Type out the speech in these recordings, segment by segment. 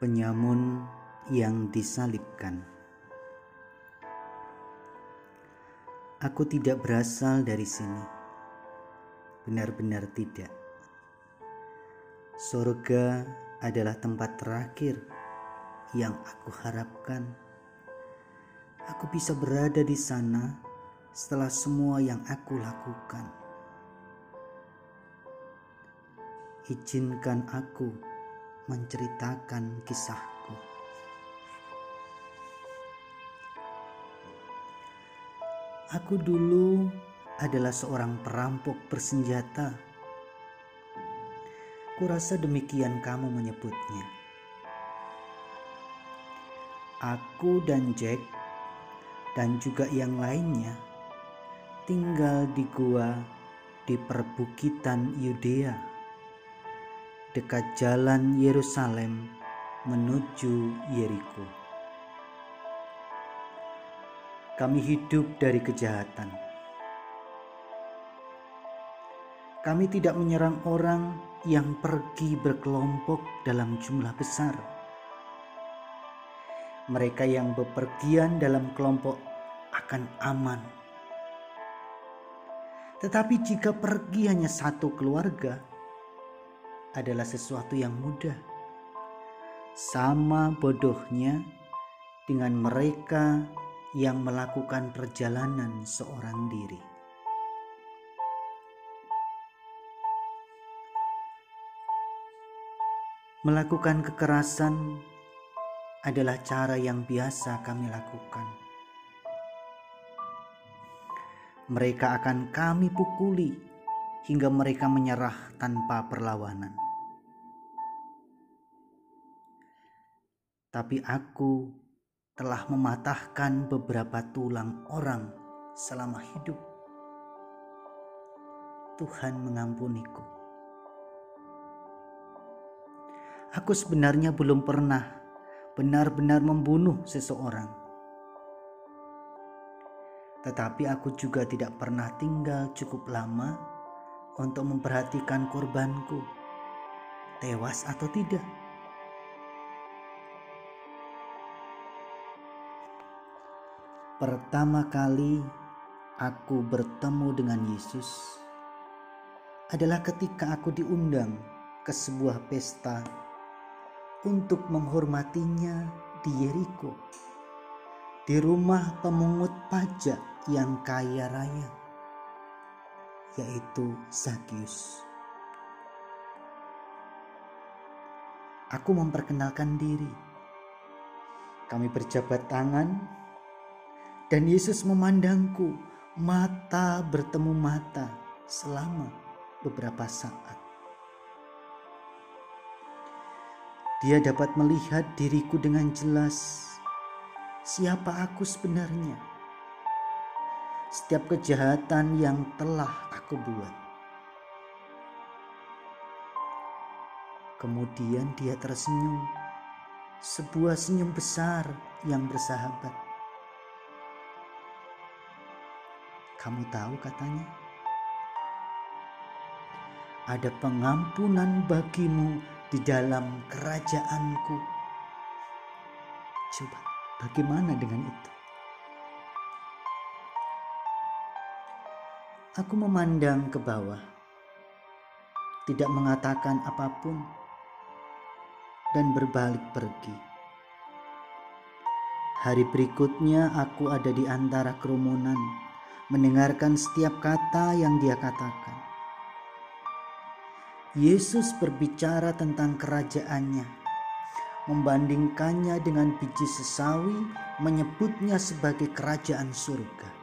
penyamun yang disalibkan. Aku tidak berasal dari sini, benar-benar tidak. Surga adalah tempat terakhir yang aku harapkan. Aku bisa berada di sana setelah semua yang aku lakukan. Izinkan aku menceritakan kisahku. Aku dulu adalah seorang perampok bersenjata. Kurasa demikian kamu menyebutnya. Aku dan Jack dan juga yang lainnya tinggal di gua di perbukitan Yudea dekat jalan Yerusalem menuju Yeriko. Kami hidup dari kejahatan. Kami tidak menyerang orang yang pergi berkelompok dalam jumlah besar. Mereka yang bepergian dalam kelompok akan aman. Tetapi jika pergi hanya satu keluarga, adalah sesuatu yang mudah. Sama bodohnya dengan mereka yang melakukan perjalanan seorang diri. Melakukan kekerasan adalah cara yang biasa kami lakukan. Mereka akan kami pukuli hingga mereka menyerah tanpa perlawanan. tapi aku telah mematahkan beberapa tulang orang selama hidup. Tuhan mengampuniku. Aku sebenarnya belum pernah benar-benar membunuh seseorang. Tetapi aku juga tidak pernah tinggal cukup lama untuk memperhatikan korbanku, tewas atau tidak. Pertama kali aku bertemu dengan Yesus adalah ketika aku diundang ke sebuah pesta untuk menghormatinya di Yeriko, di rumah pemungut pajak yang kaya raya, yaitu Zakius. Aku memperkenalkan diri. Kami berjabat tangan dan Yesus memandangku mata bertemu mata selama beberapa saat. Dia dapat melihat diriku dengan jelas siapa aku sebenarnya. Setiap kejahatan yang telah aku buat. Kemudian dia tersenyum, sebuah senyum besar yang bersahabat. Kamu tahu katanya? Ada pengampunan bagimu di dalam kerajaanku. Coba, bagaimana dengan itu? Aku memandang ke bawah, tidak mengatakan apa pun, dan berbalik pergi. Hari berikutnya, aku ada di antara kerumunan mendengarkan setiap kata yang dia katakan. Yesus berbicara tentang kerajaannya, membandingkannya dengan biji sesawi, menyebutnya sebagai kerajaan surga.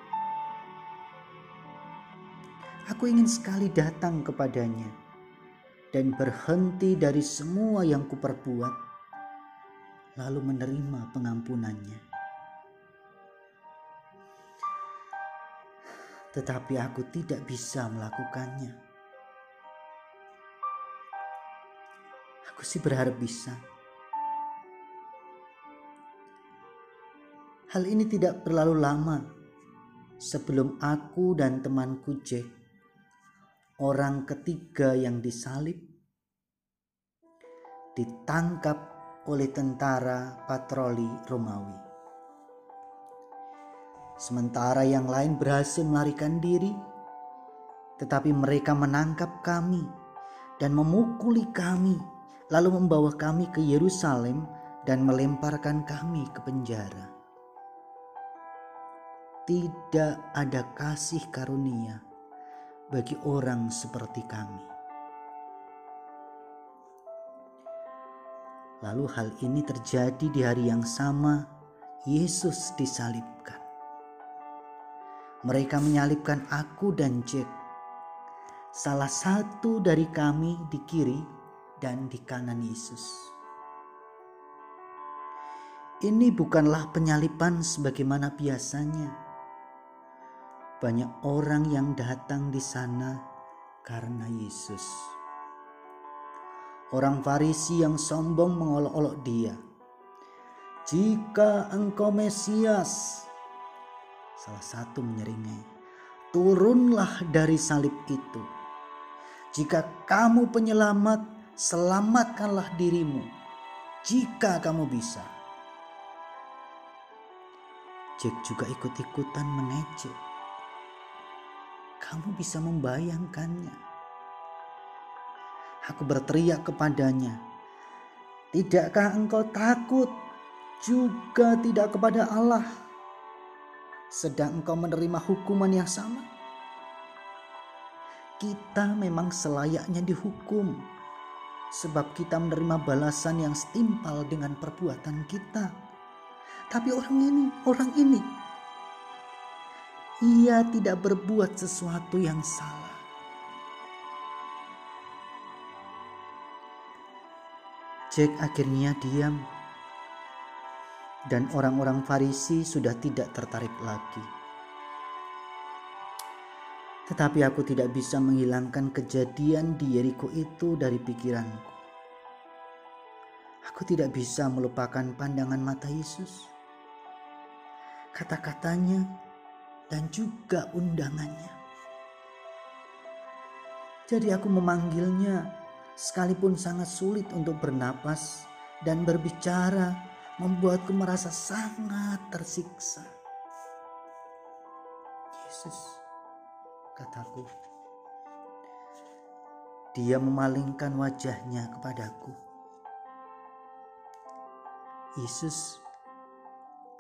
Aku ingin sekali datang kepadanya dan berhenti dari semua yang kuperbuat, lalu menerima pengampunannya. tetapi aku tidak bisa melakukannya. Aku sih berharap bisa. Hal ini tidak terlalu lama sebelum aku dan temanku Jack, orang ketiga yang disalib, ditangkap oleh tentara patroli Romawi. Sementara yang lain berhasil melarikan diri, tetapi mereka menangkap kami dan memukuli kami, lalu membawa kami ke Yerusalem dan melemparkan kami ke penjara. Tidak ada kasih karunia bagi orang seperti kami. Lalu hal ini terjadi di hari yang sama Yesus disalibkan. Mereka menyalibkan aku dan Jack. Salah satu dari kami di kiri dan di kanan Yesus. Ini bukanlah penyalipan sebagaimana biasanya. Banyak orang yang datang di sana karena Yesus. Orang Farisi yang sombong mengolok-olok dia. Jika engkau Mesias, Salah satu menyeringai, turunlah dari salib itu. Jika kamu penyelamat, selamatkanlah dirimu. Jika kamu bisa. Jack juga ikut-ikutan mengejek. Kamu bisa membayangkannya. Aku berteriak kepadanya, Tidakkah engkau takut juga tidak kepada Allah? sedang engkau menerima hukuman yang sama? Kita memang selayaknya dihukum, sebab kita menerima balasan yang setimpal dengan perbuatan kita. Tapi orang ini, orang ini, ia tidak berbuat sesuatu yang salah. Jack akhirnya diam dan orang-orang Farisi sudah tidak tertarik lagi. Tetapi aku tidak bisa menghilangkan kejadian di Yeriko itu dari pikiranku. Aku tidak bisa melupakan pandangan mata Yesus, kata-katanya, dan juga undangannya. Jadi aku memanggilnya sekalipun sangat sulit untuk bernapas dan berbicara membuatku merasa sangat tersiksa. Yesus, kataku. Dia memalingkan wajahnya kepadaku. Yesus,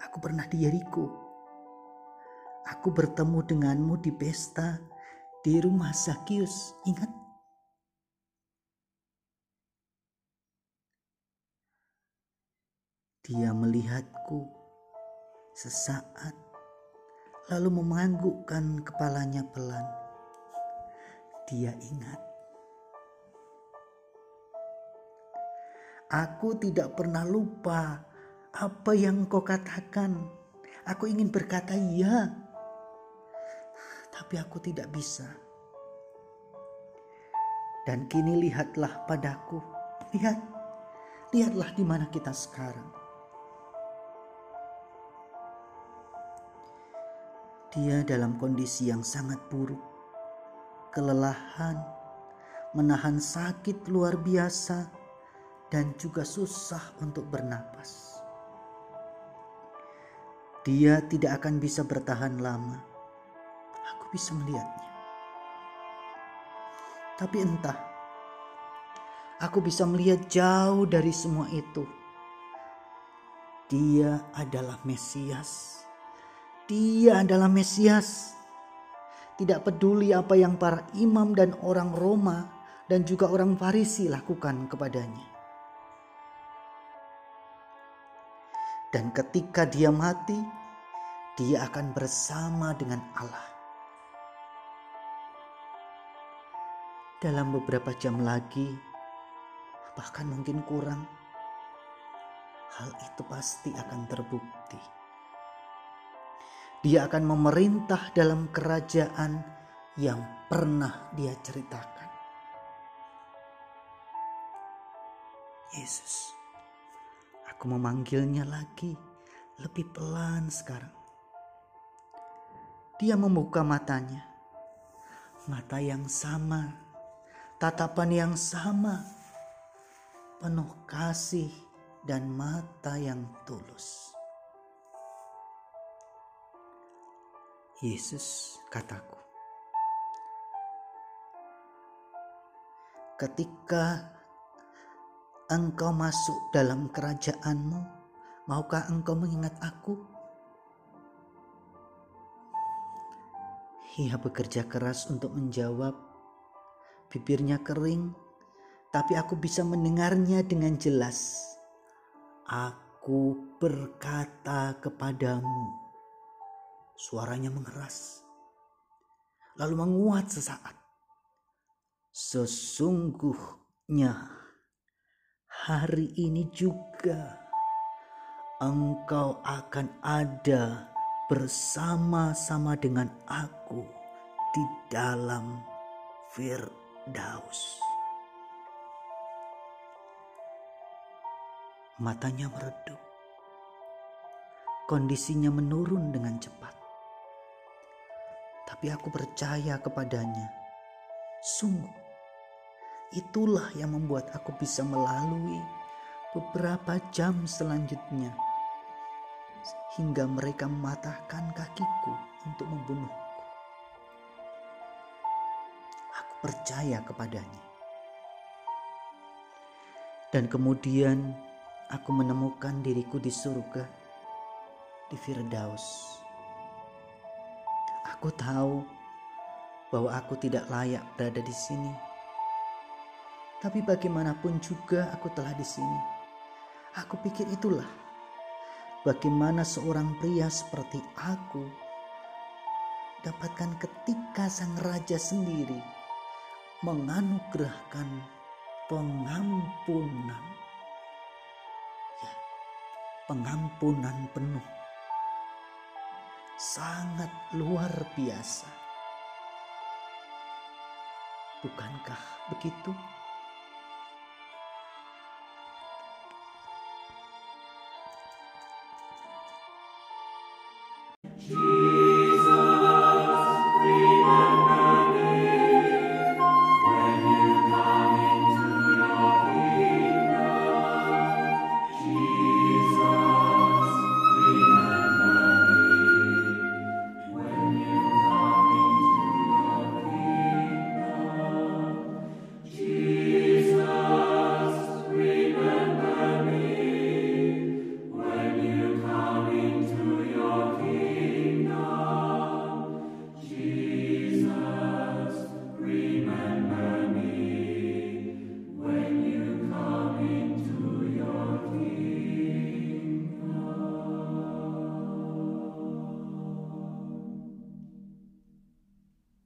aku pernah di Yeriko. Aku bertemu denganmu di pesta di rumah Zakius. Ingat? Dia melihatku sesaat, lalu menganggukkan kepalanya pelan. Dia ingat. Aku tidak pernah lupa apa yang kau katakan. Aku ingin berkata iya, tapi aku tidak bisa. Dan kini lihatlah padaku. Lihat, lihatlah di mana kita sekarang. Dia dalam kondisi yang sangat buruk, kelelahan, menahan sakit luar biasa, dan juga susah untuk bernapas. Dia tidak akan bisa bertahan lama. Aku bisa melihatnya. Tapi entah, aku bisa melihat jauh dari semua itu. Dia adalah Mesias dia adalah Mesias. Tidak peduli apa yang para imam dan orang Roma dan juga orang Farisi lakukan kepadanya. Dan ketika dia mati, dia akan bersama dengan Allah. Dalam beberapa jam lagi, bahkan mungkin kurang, hal itu pasti akan terbukti. Dia akan memerintah dalam kerajaan yang pernah dia ceritakan. Yesus, aku memanggilnya lagi lebih pelan sekarang. Dia membuka matanya, mata yang sama, tatapan yang sama, penuh kasih dan mata yang tulus. Yesus kataku, ketika engkau masuk dalam kerajaanmu, maukah engkau mengingat aku? Ia bekerja keras untuk menjawab, bibirnya kering, tapi aku bisa mendengarnya dengan jelas. Aku berkata kepadamu, suaranya mengeras, lalu menguat sesaat. Sesungguhnya hari ini juga engkau akan ada bersama-sama dengan aku di dalam Firdaus. Matanya meredup. Kondisinya menurun dengan cepat. Tapi aku percaya kepadanya. Sungguh, itulah yang membuat aku bisa melalui beberapa jam selanjutnya hingga mereka mematahkan kakiku untuk membunuhku. Percaya kepadanya. Dan kemudian aku menemukan diriku di surga, di Firdaus. Aku tahu bahwa aku tidak layak berada di sini. Tapi bagaimanapun juga aku telah di sini. Aku pikir itulah bagaimana seorang pria seperti aku dapatkan ketika sang raja sendiri menganugerahkan pengampunan. Ya, pengampunan penuh. Sangat luar biasa. Bukankah begitu?